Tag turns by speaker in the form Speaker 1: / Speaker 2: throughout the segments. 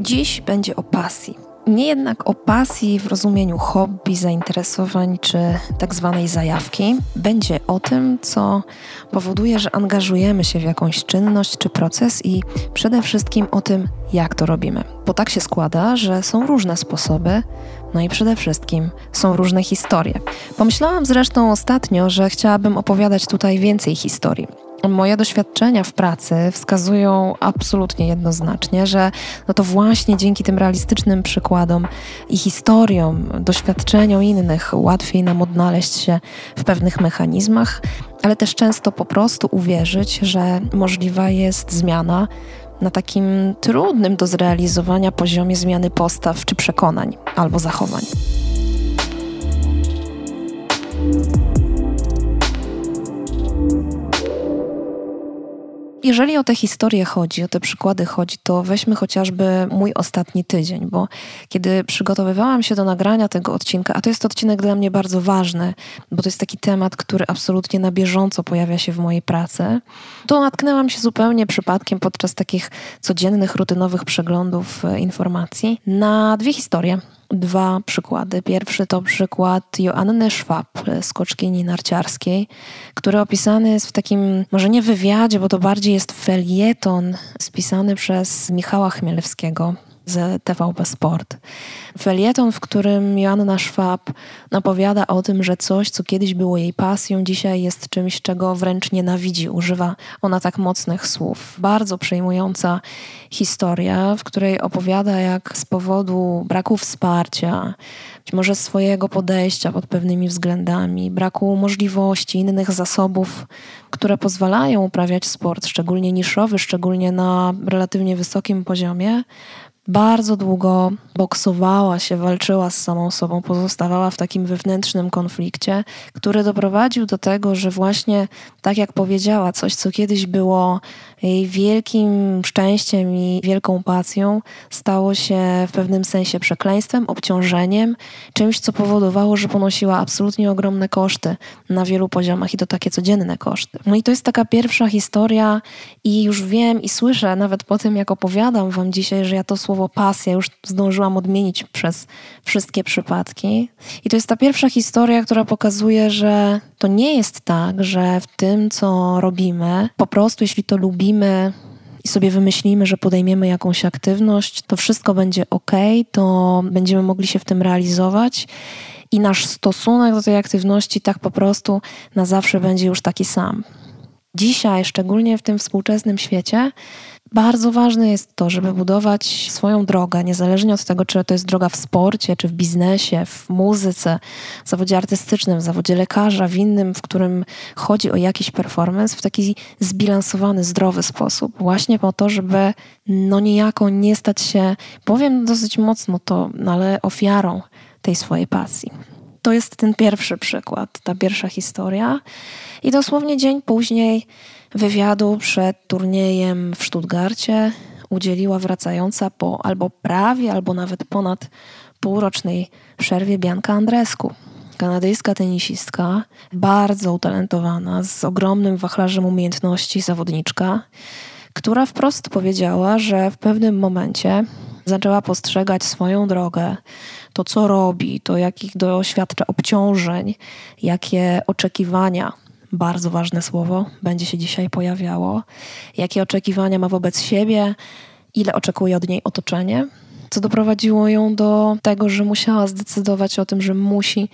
Speaker 1: Dziś będzie o pasji. Nie jednak o pasji w rozumieniu hobby, zainteresowań czy tak zwanej zajawki. Będzie o tym, co powoduje, że angażujemy się w jakąś czynność czy proces i przede wszystkim o tym, jak to robimy. Bo tak się składa, że są różne sposoby, no i przede wszystkim są różne historie. Pomyślałam zresztą ostatnio, że chciałabym opowiadać tutaj więcej historii Moje doświadczenia w pracy wskazują absolutnie jednoznacznie, że no to właśnie dzięki tym realistycznym przykładom i historiom, doświadczeniom innych łatwiej nam odnaleźć się w pewnych mechanizmach, ale też często po prostu uwierzyć, że możliwa jest zmiana na takim trudnym do zrealizowania poziomie zmiany postaw czy przekonań albo zachowań. Jeżeli o te historie chodzi, o te przykłady chodzi, to weźmy chociażby mój ostatni tydzień, bo kiedy przygotowywałam się do nagrania tego odcinka, a to jest odcinek dla mnie bardzo ważny, bo to jest taki temat, który absolutnie na bieżąco pojawia się w mojej pracy, to natknęłam się zupełnie przypadkiem podczas takich codziennych, rutynowych przeglądów e, informacji na dwie historie dwa przykłady. Pierwszy to przykład Joanny Schwab, skoczkini narciarskiej, który opisany jest w takim, może nie wywiadzie, bo to bardziej jest felieton spisany przez Michała Chmielewskiego, z TVP Sport. Felieton, w którym Joanna Schwab opowiada o tym, że coś, co kiedyś było jej pasją, dzisiaj jest czymś, czego wręcz nienawidzi. Używa ona tak mocnych słów. Bardzo przejmująca historia, w której opowiada, jak z powodu braku wsparcia, być może swojego podejścia pod pewnymi względami, braku możliwości, innych zasobów, które pozwalają uprawiać sport, szczególnie niszowy, szczególnie na relatywnie wysokim poziomie, bardzo długo boksowała się, walczyła z samą sobą, pozostawała w takim wewnętrznym konflikcie, który doprowadził do tego, że właśnie tak jak powiedziała, coś, co kiedyś było jej wielkim szczęściem i wielką pasją, stało się w pewnym sensie przekleństwem, obciążeniem, czymś, co powodowało, że ponosiła absolutnie ogromne koszty na wielu poziomach i to takie codzienne koszty. No i to jest taka pierwsza historia i już wiem i słyszę nawet po tym, jak opowiadam wam dzisiaj, że ja to słowo pasja już zdążyłam odmienić przez wszystkie przypadki. I to jest ta pierwsza historia, która pokazuje, że to nie jest tak, że w tym, co robimy, po prostu jeśli to lubimy, i sobie wymyślimy, że podejmiemy jakąś aktywność, to wszystko będzie ok, to będziemy mogli się w tym realizować i nasz stosunek do tej aktywności tak po prostu na zawsze będzie już taki sam. Dzisiaj, szczególnie w tym współczesnym świecie, bardzo ważne jest to, żeby budować swoją drogę, niezależnie od tego, czy to jest droga w sporcie, czy w biznesie, w muzyce, w zawodzie artystycznym, w zawodzie lekarza, w innym, w którym chodzi o jakiś performance, w taki zbilansowany, zdrowy sposób. Właśnie po to, żeby no niejako nie stać się, powiem dosyć mocno to, no ale ofiarą tej swojej pasji. To jest ten pierwszy przykład, ta pierwsza historia. I dosłownie dzień później wywiadu przed turniejem w Stuttgarcie udzieliła wracająca po albo prawie, albo nawet ponad półrocznej przerwie Bianka Andresku. Kanadyjska tenisistka, bardzo utalentowana, z ogromnym wachlarzem umiejętności zawodniczka, która wprost powiedziała, że w pewnym momencie zaczęła postrzegać swoją drogę, to co robi, to jakich doświadcza obciążeń, jakie oczekiwania bardzo ważne słowo, będzie się dzisiaj pojawiało. Jakie oczekiwania ma wobec siebie, ile oczekuje od niej otoczenie, co doprowadziło ją do tego, że musiała zdecydować o tym, że musi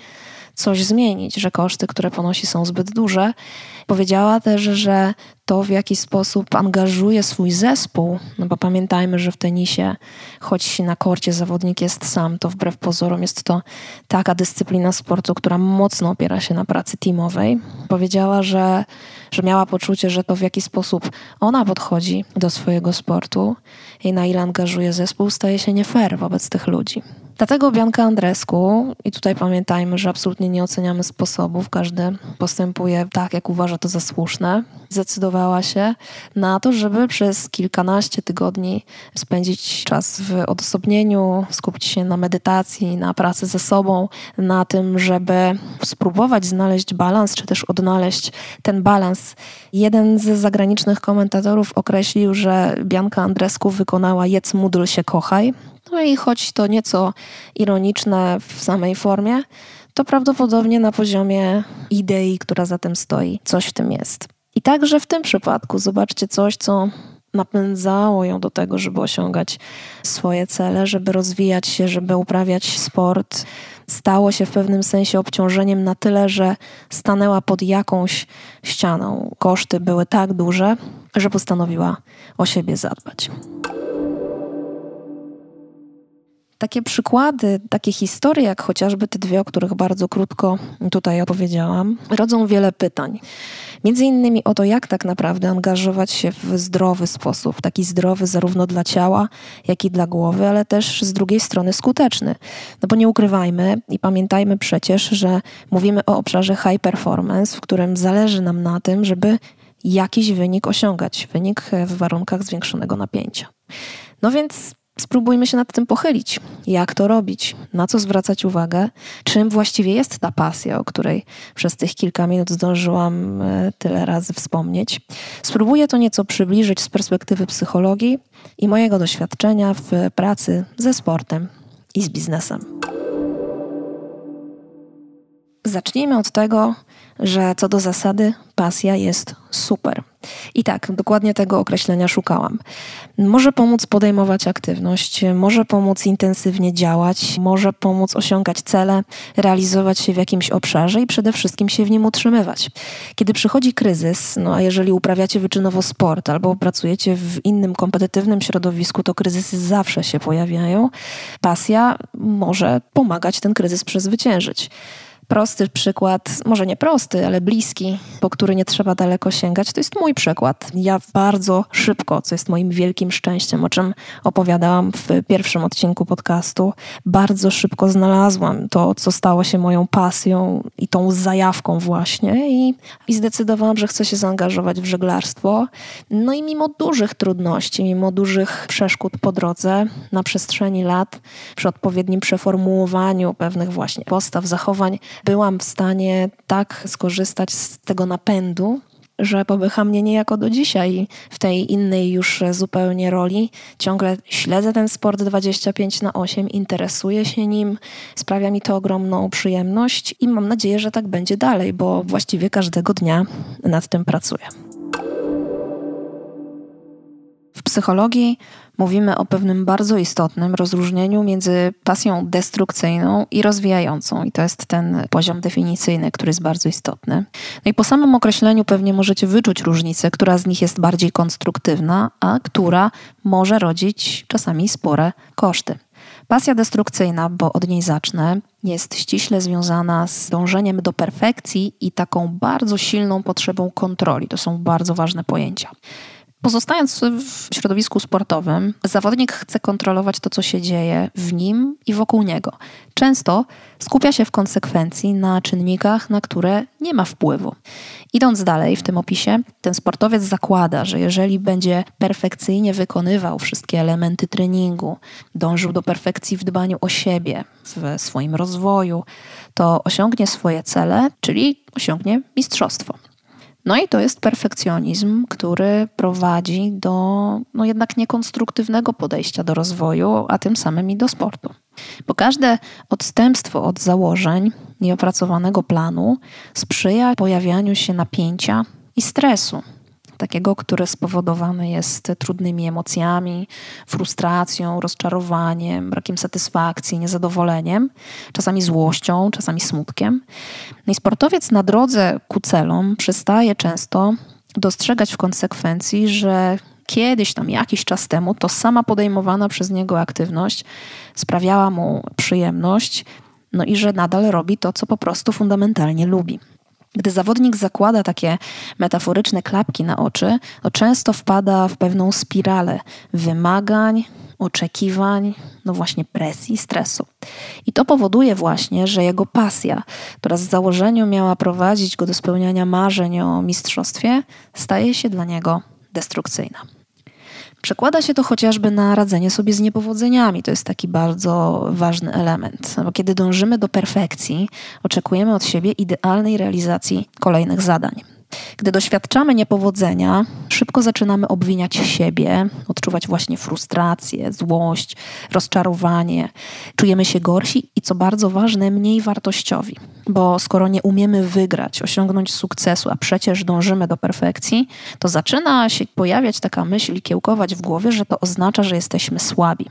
Speaker 1: coś zmienić, że koszty, które ponosi, są zbyt duże. Powiedziała też, że to w jaki sposób angażuje swój zespół, no bo pamiętajmy, że w tenisie, choć na korcie zawodnik jest sam, to wbrew pozorom jest to taka dyscyplina sportu, która mocno opiera się na pracy teamowej. Powiedziała, że, że miała poczucie, że to w jaki sposób ona podchodzi do swojego sportu i na ile angażuje zespół, staje się nie fair wobec tych ludzi. Dlatego Bianka Andresku, i tutaj pamiętajmy, że absolutnie nie oceniamy sposobów, każdy postępuje tak, jak uważa to za słuszne, zdecydowała się na to, żeby przez kilkanaście tygodni spędzić czas w odosobnieniu, skupić się na medytacji, na pracy ze sobą, na tym, żeby spróbować znaleźć balans, czy też odnaleźć ten balans. Jeden z zagranicznych komentatorów określił, że Bianka Andresku wykonała Jedz, módl się, kochaj. No i choć to nieco ironiczne w samej formie, to prawdopodobnie na poziomie idei, która za tym stoi, coś w tym jest. I także w tym przypadku zobaczcie coś, co napędzało ją do tego, żeby osiągać swoje cele, żeby rozwijać się, żeby uprawiać sport. Stało się w pewnym sensie obciążeniem na tyle, że stanęła pod jakąś ścianą. Koszty były tak duże, że postanowiła o siebie zadbać. Takie przykłady, takie historie, jak chociażby te dwie, o których bardzo krótko tutaj opowiedziałam, rodzą wiele pytań. Między innymi o to, jak tak naprawdę angażować się w zdrowy sposób, taki zdrowy zarówno dla ciała, jak i dla głowy, ale też z drugiej strony skuteczny. No bo nie ukrywajmy i pamiętajmy przecież, że mówimy o obszarze high performance, w którym zależy nam na tym, żeby jakiś wynik osiągać, wynik w warunkach zwiększonego napięcia. No więc spróbujmy się nad tym pochylić. Jak to robić? Na co zwracać uwagę? Czym właściwie jest ta pasja, o której przez tych kilka minut zdążyłam e, tyle razy wspomnieć? Spróbuję to nieco przybliżyć z perspektywy psychologii i mojego doświadczenia w pracy ze sportem i z biznesem. Zacznijmy od tego, że co do zasady pasja jest super. I tak, dokładnie tego określenia szukałam. Może pomóc podejmować aktywność, może pomóc intensywnie działać, może pomóc osiągać cele, realizować się w jakimś obszarze i przede wszystkim się w nim utrzymywać. Kiedy przychodzi kryzys, no a jeżeli uprawiacie wyczynowo sport albo pracujecie w innym kompetytywnym środowisku, to kryzysy zawsze się pojawiają. Pasja może pomagać ten kryzys przezwyciężyć. Prosty przykład, może nie prosty, ale bliski, po który nie trzeba daleko sięgać, to jest mój przykład. Ja bardzo szybko, co jest moim wielkim szczęściem, o czym opowiadałam w pierwszym odcinku podcastu, bardzo szybko znalazłam to, co stało się moją pasją i tą zajawką właśnie i, i zdecydowałam, że chcę się zaangażować w żeglarstwo. No i mimo dużych trudności, mimo dużych przeszkód po drodze, na przestrzeni lat, przy odpowiednim przeformułowaniu pewnych właśnie postaw, zachowań, byłam w stanie tak skorzystać z tego napędu, że popycha mnie niejako do dzisiaj w tej innej już zupełnie roli. Ciągle śledzę ten sport 25 na 8, interesuję się nim, sprawia mi to ogromną przyjemność i mam nadzieję, że tak będzie dalej, bo właściwie każdego dnia nad tym pracuję. Psychologii mówimy o pewnym bardzo istotnym rozróżnieniu między pasją destrukcyjną i rozwijającą. I to jest ten poziom definicyjny, który jest bardzo istotny. No i po samym określeniu pewnie możecie wyczuć różnicę, która z nich jest bardziej konstruktywna, a która może rodzić czasami spore koszty. Pasja destrukcyjna, bo od niej zacznę, jest ściśle związana z dążeniem do perfekcji i taką bardzo silną potrzebą kontroli. To są bardzo ważne pojęcia. Pozostając w środowisku sportowym, zawodnik chce kontrolować to, co się dzieje w nim i wokół niego. Często skupia się w konsekwencji na czynnikach, na które nie ma wpływu. Idąc dalej w tym opisie, ten sportowiec zakłada, że jeżeli będzie perfekcyjnie wykonywał wszystkie elementy treningu, dążył do perfekcji w dbaniu o siebie, w swoim rozwoju, to osiągnie swoje cele, czyli osiągnie mistrzostwo. No i to jest perfekcjonizm, który prowadzi do no jednak niekonstruktywnego podejścia do rozwoju, a tym samym i do sportu. Bo każde odstępstwo od założeń nieopracowanego planu sprzyja pojawianiu się napięcia i stresu, takiego, które spowodowane jest trudnymi emocjami, frustracją, rozczarowaniem, brakiem satysfakcji, niezadowoleniem, czasami złością, czasami smutkiem. No I sportowiec na drodze ku celom przestaje często dostrzegać w konsekwencji, że kiedyś tam jakiś czas temu to sama podejmowana przez niego aktywność sprawiała mu przyjemność, no i że nadal robi to, co po prostu fundamentalnie lubi. Gdy zawodnik zakłada takie metaforyczne klapki na oczy, to często wpada w pewną spiralę wymagań, oczekiwań, no właśnie presji, stresu. I to powoduje właśnie, że jego pasja, która z założenia miała prowadzić go do spełniania marzeń o mistrzostwie, staje się dla niego destrukcyjna. Przekłada się to chociażby na radzenie sobie z niepowodzeniami. To jest taki bardzo ważny element. No bo kiedy dążymy do perfekcji, oczekujemy od siebie idealnej realizacji kolejnych zadań. Gdy doświadczamy niepowodzenia, szybko zaczynamy obwiniać siebie, odczuwać właśnie frustrację, złość, rozczarowanie. Czujemy się gorsi i co bardzo ważne, mniej wartościowi. Bo skoro nie umiemy wygrać, osiągnąć sukcesu, a przecież dążymy do perfekcji, to zaczyna się pojawiać taka myśl i kiełkować w głowie, że to oznacza, że jesteśmy słabi.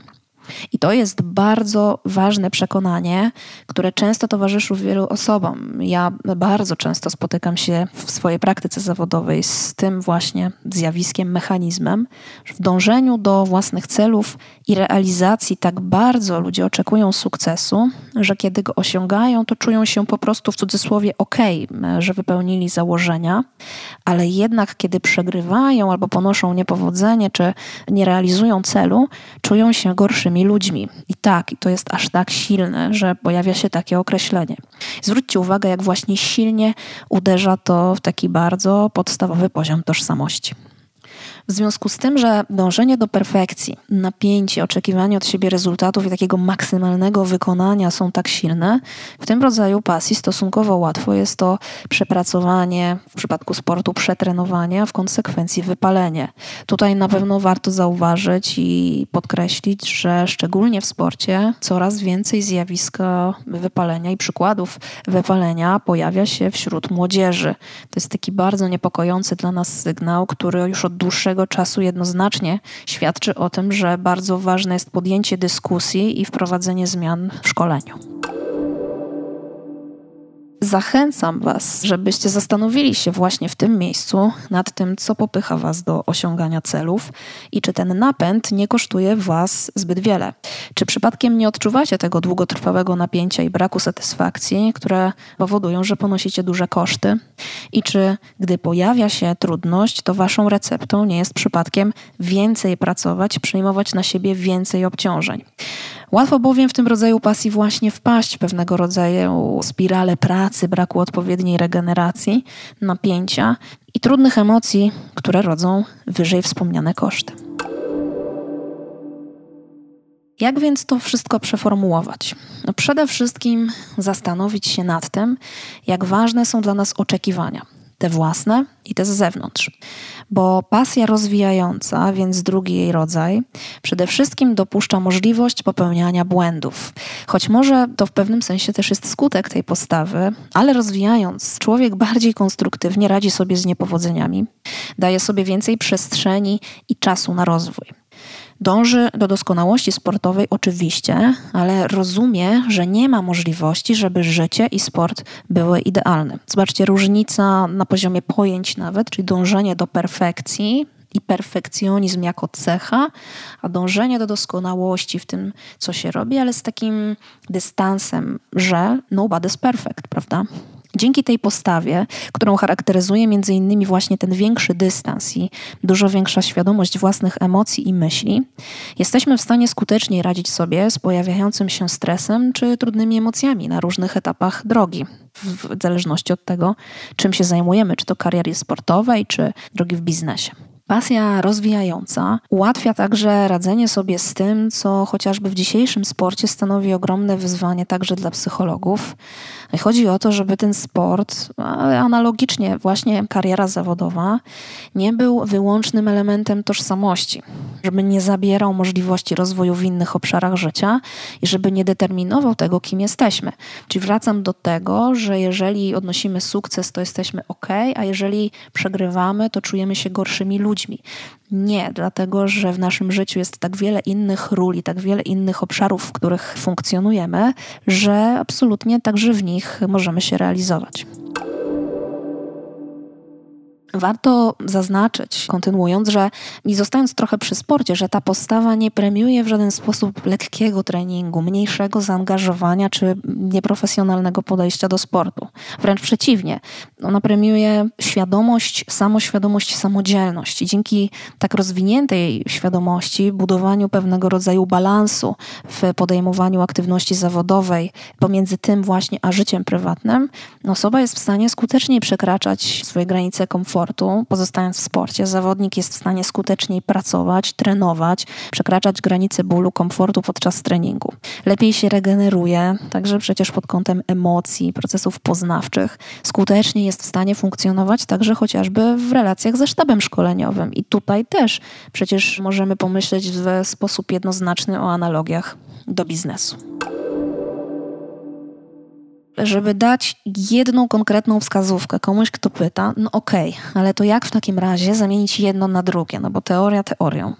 Speaker 1: I to jest bardzo ważne przekonanie, które często towarzyszy wielu osobom. Ja bardzo często spotykam się w swojej praktyce zawodowej z tym właśnie zjawiskiem, mechanizmem. W dążeniu do własnych celów i realizacji tak bardzo ludzie oczekują sukcesu, że kiedy go osiągają, to czują się po prostu w cudzysłowie ok, że wypełnili założenia, ale jednak kiedy przegrywają albo ponoszą niepowodzenie, czy nie realizują celu, czują się gorszymi ludźmi. I tak, i to jest aż tak silne, że pojawia się takie określenie. Zwróćcie uwagę, jak właśnie silnie uderza to w taki bardzo podstawowy poziom tożsamości. W związku z tym, że dążenie do perfekcji, napięcie, oczekiwanie od siebie rezultatów i takiego maksymalnego wykonania są tak silne, w tym rodzaju pasji stosunkowo łatwo jest to przepracowanie, w przypadku sportu przetrenowanie, a w konsekwencji wypalenie. Tutaj na pewno warto zauważyć i podkreślić, że szczególnie w sporcie coraz więcej zjawiska wypalenia i przykładów wypalenia pojawia się wśród młodzieży. To jest taki bardzo niepokojący dla nas sygnał, który już od dłuższego dłuższego czasu jednoznacznie świadczy o tym, że bardzo ważne jest podjęcie dyskusji i wprowadzenie zmian w szkoleniu. Zachęcam Was, żebyście zastanowili się właśnie w tym miejscu nad tym, co popycha Was do osiągania celów i czy ten napęd nie kosztuje Was zbyt wiele. Czy przypadkiem nie odczuwacie tego długotrwałego napięcia i braku satysfakcji, które powodują, że ponosicie duże koszty? I czy gdy pojawia się trudność, to Waszą receptą nie jest przypadkiem więcej pracować, przyjmować na siebie więcej obciążeń? Łatwo bowiem w tym rodzaju pasji właśnie wpaść w pewnego rodzaju spirale pracy, braku odpowiedniej regeneracji, napięcia i trudnych emocji, które rodzą wyżej wspomniane koszty. Jak więc to wszystko przeformułować? No przede wszystkim zastanowić się nad tym, jak ważne są dla nas oczekiwania, te własne i te z zewnątrz bo pasja rozwijająca, więc drugi jej rodzaj, przede wszystkim dopuszcza możliwość popełniania błędów. Choć może to w pewnym sensie też jest skutek tej postawy, ale rozwijając, człowiek bardziej konstruktywnie radzi sobie z niepowodzeniami, daje sobie więcej przestrzeni i czasu na rozwój. Dąży do doskonałości sportowej oczywiście, ale rozumie, że nie ma możliwości, żeby życie i sport były idealne. Zobaczcie, różnica na poziomie pojęć nawet, czyli dążenie do perfekcji i perfekcjonizm jako cecha, a dążenie do doskonałości w tym, co się robi, ale z takim dystansem, że nobody's perfect, prawda? Dzięki tej postawie, którą charakteryzuje między innymi właśnie ten większy dystans i dużo większa świadomość własnych emocji i myśli, jesteśmy w stanie skuteczniej radzić sobie z pojawiającym się stresem czy trudnymi emocjami na różnych etapach drogi, w zależności od tego, czym się zajmujemy, czy to kariery sportowej, czy drogi w biznesie. Pasja rozwijająca ułatwia także radzenie sobie z tym, co chociażby w dzisiejszym sporcie stanowi ogromne wyzwanie także dla psychologów. Chodzi o to, żeby ten sport, ale analogicznie właśnie kariera zawodowa, nie był wyłącznym elementem tożsamości, żeby nie zabierał możliwości rozwoju w innych obszarach życia i żeby nie determinował tego, kim jesteśmy. Czyli wracam do tego, że jeżeli odnosimy sukces, to jesteśmy ok, a jeżeli przegrywamy, to czujemy się gorszymi ludźmi. Nie, dlatego że w naszym życiu jest tak wiele innych ról i tak wiele innych obszarów, w których funkcjonujemy, że absolutnie także w nich możemy się realizować. Warto zaznaczyć, kontynuując, że i zostając trochę przy sporcie, że ta postawa nie premiuje w żaden sposób lekkiego treningu, mniejszego zaangażowania czy nieprofesjonalnego podejścia do sportu. Wręcz przeciwnie, ona premiuje świadomość, samoświadomość, samodzielność. I dzięki tak rozwiniętej świadomości, budowaniu pewnego rodzaju balansu w podejmowaniu aktywności zawodowej pomiędzy tym właśnie a życiem prywatnym, osoba jest w stanie skutecznie przekraczać swoje granice komfortu pozostając w sporcie, zawodnik jest w stanie skuteczniej pracować, trenować, przekraczać granice bólu, komfortu podczas treningu. Lepiej się regeneruje, także przecież pod kątem emocji, procesów poznawczych. Skutecznie jest w stanie funkcjonować także chociażby w relacjach ze sztabem szkoleniowym. I tutaj też przecież możemy pomyśleć w sposób jednoznaczny o analogiach do biznesu żeby dać jedną konkretną wskazówkę komuś, kto pyta, no okej, okay, ale to jak w takim razie zamienić jedno na drugie? No bo teoria teorią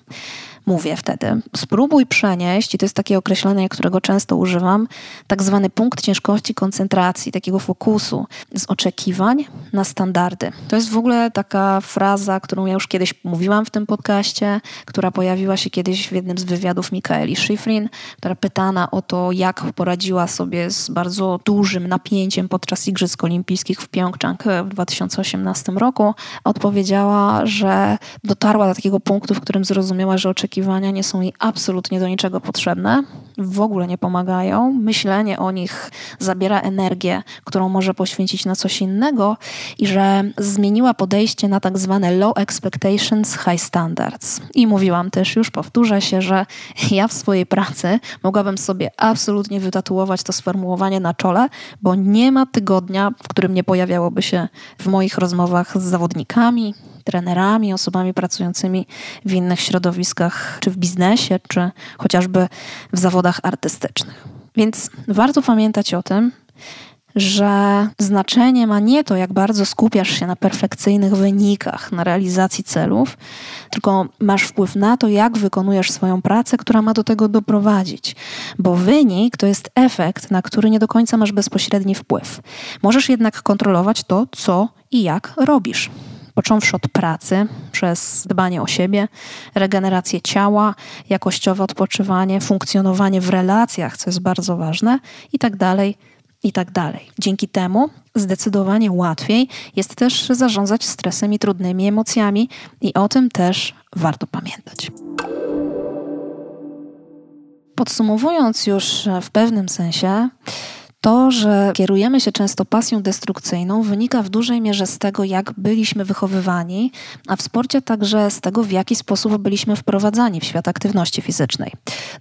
Speaker 1: mówię wtedy. Spróbuj przenieść, i to jest takie określenie, którego często używam, tak zwany punkt ciężkości koncentracji, takiego fokusu z oczekiwań na standardy. To jest w ogóle taka fraza, którą ja już kiedyś mówiłam w tym podcaście, która pojawiła się kiedyś w jednym z wywiadów Mikaeli Schifrin, która pytana o to, jak poradziła sobie z bardzo dużym napięciem podczas Igrzysk Olimpijskich w Pjongczang w 2018 roku, odpowiedziała, że dotarła do takiego punktu, w którym zrozumiała, że oczekiwania oczekiwania nie są jej absolutnie do niczego potrzebne, w ogóle nie pomagają. Myślenie o nich zabiera energię, którą może poświęcić na coś innego i że zmieniła podejście na tak zwane low expectations, high standards. I mówiłam też, już powtórzę się, że ja w swojej pracy mogłabym sobie absolutnie wytatuować to sformułowanie na czole, bo nie ma tygodnia, w którym nie pojawiałoby się w moich rozmowach z zawodnikami, trenerami, osobami pracującymi w innych środowiskach, czy w biznesie, czy chociażby w zawodach artystycznych. Więc warto pamiętać o tym, że znaczenie ma nie to, jak bardzo skupiasz się na perfekcyjnych wynikach, na realizacji celów, tylko masz wpływ na to, jak wykonujesz swoją pracę, która ma do tego doprowadzić. Bo wynik to jest efekt, na który nie do końca masz bezpośredni wpływ. Możesz jednak kontrolować to, co i jak robisz począwszy od pracy, przez dbanie o siebie, regenerację ciała, jakościowe odpoczywanie, funkcjonowanie w relacjach, co jest bardzo ważne, i tak dalej, i tak dalej. Dzięki temu zdecydowanie łatwiej jest też zarządzać stresem i trudnymi emocjami, i o tym też warto pamiętać. Podsumowując już w pewnym sensie, to, że kierujemy się często pasją destrukcyjną, wynika w dużej mierze z tego, jak byliśmy wychowywani, a w sporcie także z tego, w jaki sposób byliśmy wprowadzani w świat aktywności fizycznej.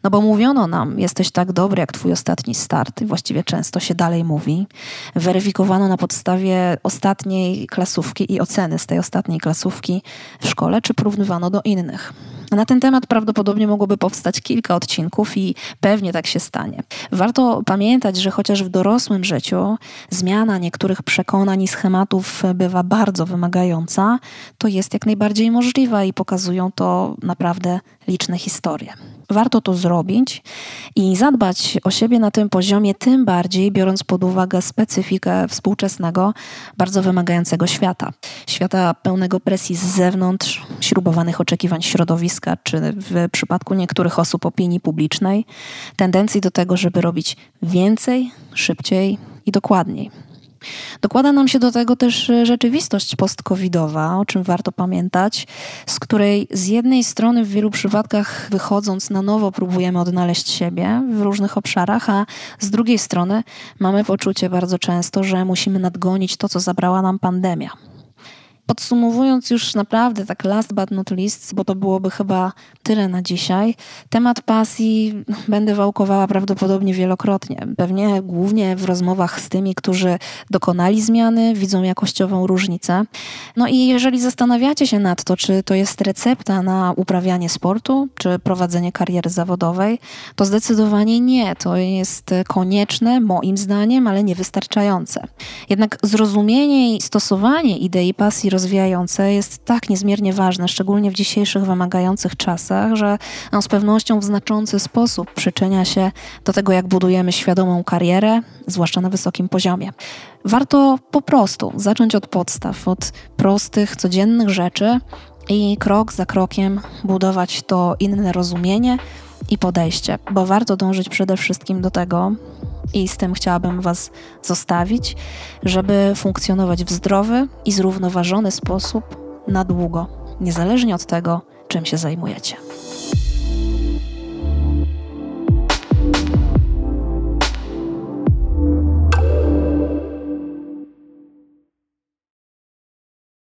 Speaker 1: No bo mówiono nam, jesteś tak dobry jak twój ostatni start, właściwie często się dalej mówi. Weryfikowano na podstawie ostatniej klasówki i oceny z tej ostatniej klasówki w szkole, czy porównywano do innych. Na ten temat prawdopodobnie mogłoby powstać kilka odcinków i pewnie tak się stanie. Warto pamiętać, że chociaż w dorosłym życiu zmiana niektórych przekonań i schematów bywa bardzo wymagająca, to jest jak najbardziej możliwa i pokazują to naprawdę liczne historie. Warto to zrobić i zadbać o siebie na tym poziomie, tym bardziej biorąc pod uwagę specyfikę współczesnego, bardzo wymagającego świata. Świata pełnego presji z zewnątrz, śrubowanych oczekiwań środowiska, czy w przypadku niektórych osób opinii publicznej, tendencji do tego, żeby robić więcej, szybciej i dokładniej. Dokłada nam się do tego też e, rzeczywistość post-covidowa, o czym warto pamiętać, z której z jednej strony w wielu przypadkach wychodząc na nowo próbujemy odnaleźć siebie w różnych obszarach, a z drugiej strony mamy poczucie bardzo często, że musimy nadgonić to, co zabrała nam pandemia. Podsumowując już naprawdę tak last but not least, bo to byłoby chyba tyle na dzisiaj, temat pasji będę wałkowała prawdopodobnie wielokrotnie. Pewnie głównie w rozmowach z tymi, którzy dokonali zmiany, widzą jakościową różnicę. No i jeżeli zastanawiacie się nad to, czy to jest recepta na uprawianie sportu, czy prowadzenie kariery zawodowej, to zdecydowanie nie. To jest konieczne, moim zdaniem, ale niewystarczające. Jednak zrozumienie i stosowanie idei pasji rozwijające jest tak niezmiernie ważne, szczególnie w dzisiejszych wymagających czasach, że on z pewnością w znaczący sposób przyczynia się do tego, jak budujemy świadomą karierę, zwłaszcza na wysokim poziomie. Warto po prostu zacząć od podstaw, od prostych, codziennych rzeczy i krok za krokiem budować to inne rozumienie i podejście, bo warto dążyć przede wszystkim do tego, i z tym chciałabym Was zostawić, żeby funkcjonować w zdrowy i zrównoważony sposób na długo, niezależnie od tego, czym się zajmujecie.